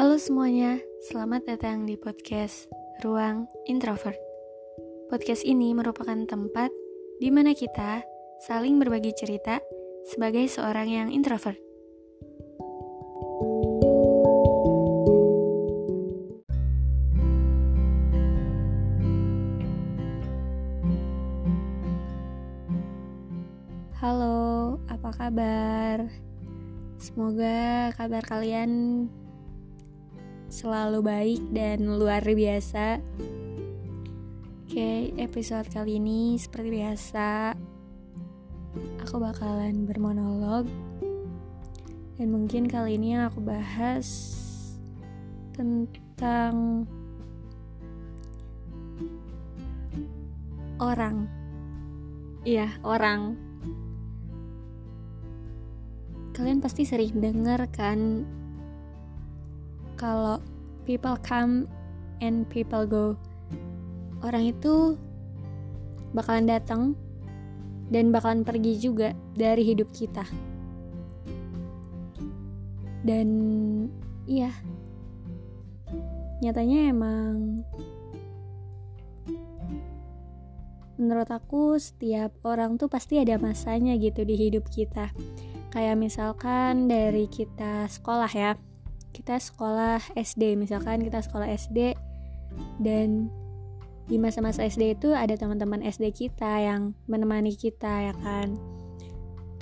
Halo semuanya, selamat datang di podcast Ruang Introvert. Podcast ini merupakan tempat di mana kita saling berbagi cerita sebagai seorang yang introvert. Halo, apa kabar? Semoga kabar kalian selalu baik dan luar biasa. Oke, episode kali ini seperti biasa aku bakalan bermonolog dan mungkin kali ini yang aku bahas tentang orang. Iya, orang. Kalian pasti sering dengar kan kalau people come and people go. Orang itu bakalan datang dan bakalan pergi juga dari hidup kita. Dan iya, nyatanya emang menurut aku setiap orang tuh pasti ada masanya gitu di hidup kita. Kayak misalkan dari kita sekolah ya, kita sekolah SD misalkan kita sekolah SD dan di masa-masa SD itu ada teman-teman SD kita yang menemani kita ya kan?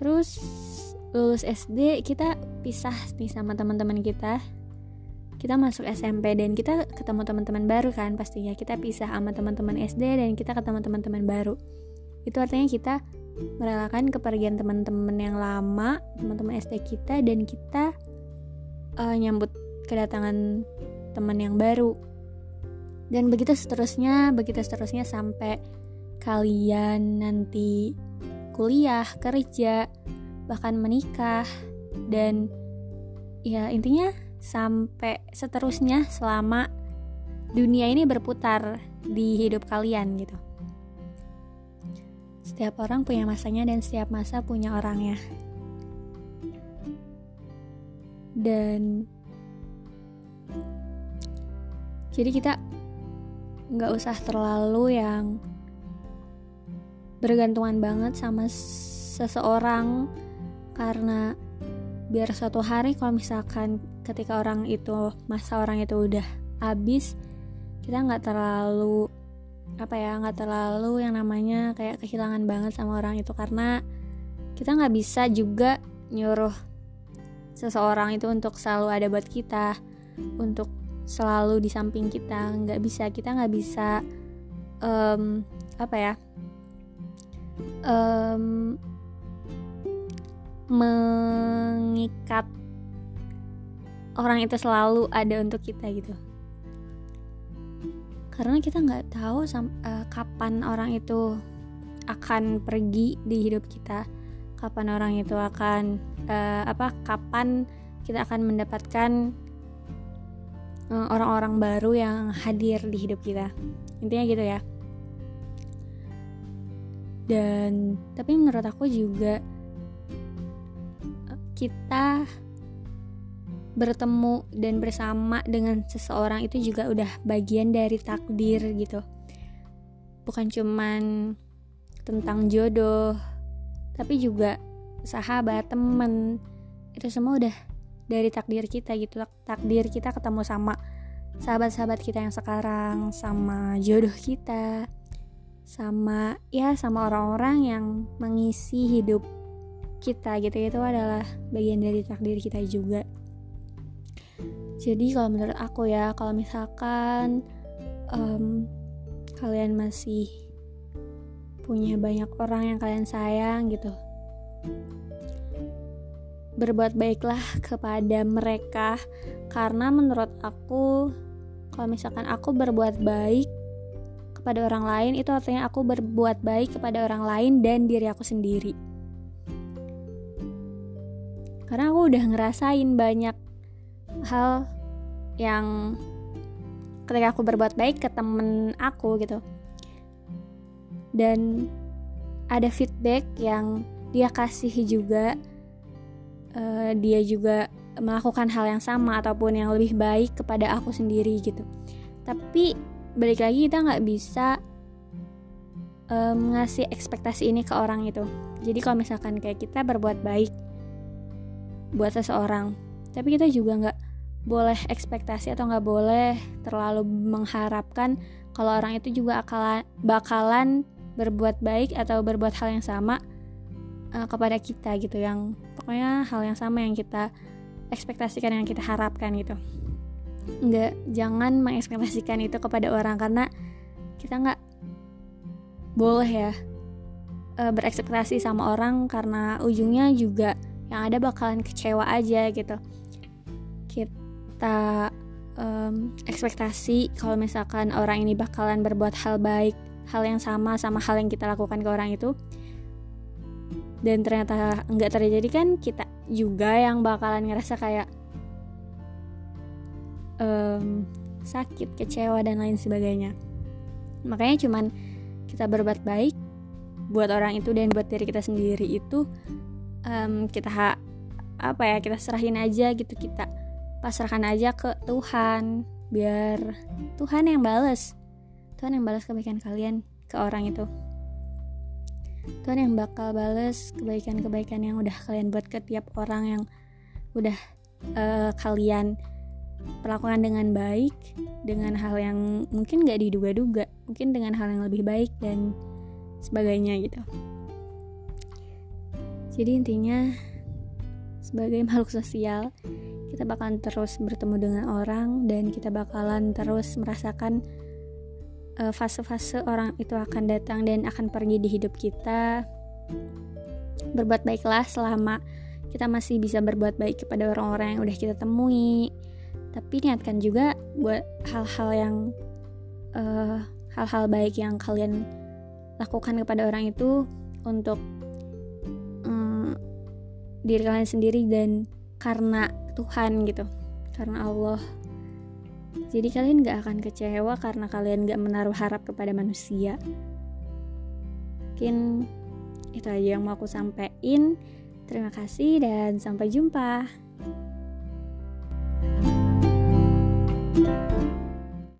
Terus lulus SD kita pisah nih sama teman-teman kita. Kita masuk SMP dan kita ketemu teman-teman baru kan pastinya. Kita pisah sama teman-teman SD dan kita ketemu teman-teman baru. Itu artinya kita merelakan kepergian teman-teman yang lama teman-teman SD kita dan kita uh, nyambut kedatangan teman yang baru. Dan begitu seterusnya begitu seterusnya sampai kalian nanti kuliah kerja bahkan menikah. Dan ya intinya sampai seterusnya selama dunia ini berputar di hidup kalian gitu. Setiap orang punya masanya dan setiap masa punya orangnya dan jadi kita nggak usah terlalu yang bergantungan banget sama seseorang. Karena biar suatu hari kalau misalkan ketika orang itu masa orang itu udah habis kita nggak terlalu apa ya nggak terlalu yang namanya kayak kehilangan banget sama orang itu. Karena kita nggak bisa juga nyuruh seseorang itu untuk selalu ada buat kita untuk selalu di samping kita. Nggak bisa kita nggak bisa um, apa ya um, mengikat orang itu selalu ada untuk kita gitu. Karena kita nggak tahu uh, kapan orang itu akan pergi di hidup kita kapan orang itu akan uh, apa kapan kita akan mendapatkan orang eh, orang-orang baru yang hadir di hidup kita. Intinya gitu ya. Dan tapi menurut aku juga kita bertemu dan bersama dengan seseorang itu juga udah bagian dari takdir gitu. Bukan cuman tentang jodoh tapi juga sahabat temen. Itu semua udah dari takdir kita gitu. Takdir kita ketemu sama sahabat-sahabat kita yang sekarang sama jodoh kita sama ya sama orang-orang yang mengisi hidup kita gitu. Itu adalah bagian dari takdir kita juga. Jadi kalau menurut aku ya kalau misalkan um, kalian masih punya banyak orang yang kalian sayang gitu. Berbuat baiklah kepada mereka karena menurut aku kalau misalkan aku berbuat baik kepada orang lain itu artinya aku berbuat baik kepada orang lain dan diri aku sendiri. Karena aku udah ngerasain banyak hal yang ketika aku berbuat baik ke temen aku gitu dan ada feedback yang dia kasih juga uh, dia juga melakukan hal yang sama ataupun yang lebih baik kepada aku sendiri gitu. Tapi balik lagi kita nggak bisa um, ngasih ekspektasi ini ke orang itu jadi kalau misalkan kayak kita berbuat baik buat seseorang tapi kita juga nggak boleh ekspektasi atau nggak boleh terlalu mengharapkan kalau orang itu juga akalan, bakalan berbuat baik atau berbuat hal yang sama uh, kepada kita gitu yang pokoknya hal yang sama yang kita ekspektasikan yang kita harapkan gitu. Nggak jangan mengekspektasikan itu kepada orang karena kita nggak boleh ya uh, berekspektasi sama orang karena ujungnya juga yang ada bakalan kecewa aja gitu. Kita um, ekspektasi kalau misalkan orang ini bakalan berbuat hal baik hal yang sama sama hal yang kita lakukan ke orang itu. Dan ternyata nggak terjadi kan kita juga yang bakalan ngerasa kayak um, sakit kecewa dan lain sebagainya. Makanya cuman kita berbuat baik buat orang itu dan buat diri kita sendiri itu um, kita ha apa ya kita serahin aja gitu kita pasrahkan aja ke Tuhan biar Tuhan yang balas Tuhan yang balas kebaikan kalian ke orang itu. Tuhan yang bakal balas kebaikan-kebaikan yang udah kalian buat ke tiap orang yang udah uh, kalian perlakukan dengan baik dengan hal yang mungkin gak diduga-duga mungkin dengan hal yang lebih baik dan sebagainya gitu. Jadi intinya sebagai makhluk sosial kita bakalan terus bertemu dengan orang dan kita bakalan terus merasakan fase-fase orang itu akan datang dan akan pergi di hidup kita. Berbuat baiklah selama kita masih bisa berbuat baik kepada orang-orang yang udah kita temui. Tapi niatkan juga buat hal-hal yang eh, hal-hal baik yang kalian lakukan kepada orang itu untuk um, diri kalian sendiri dan karena Tuhan gitu, karena Allah jadi kalian gak akan kecewa karena kalian gak menaruh harap kepada manusia. Mungkin itu aja yang mau aku sampaikan. Terima kasih dan sampai jumpa. thank you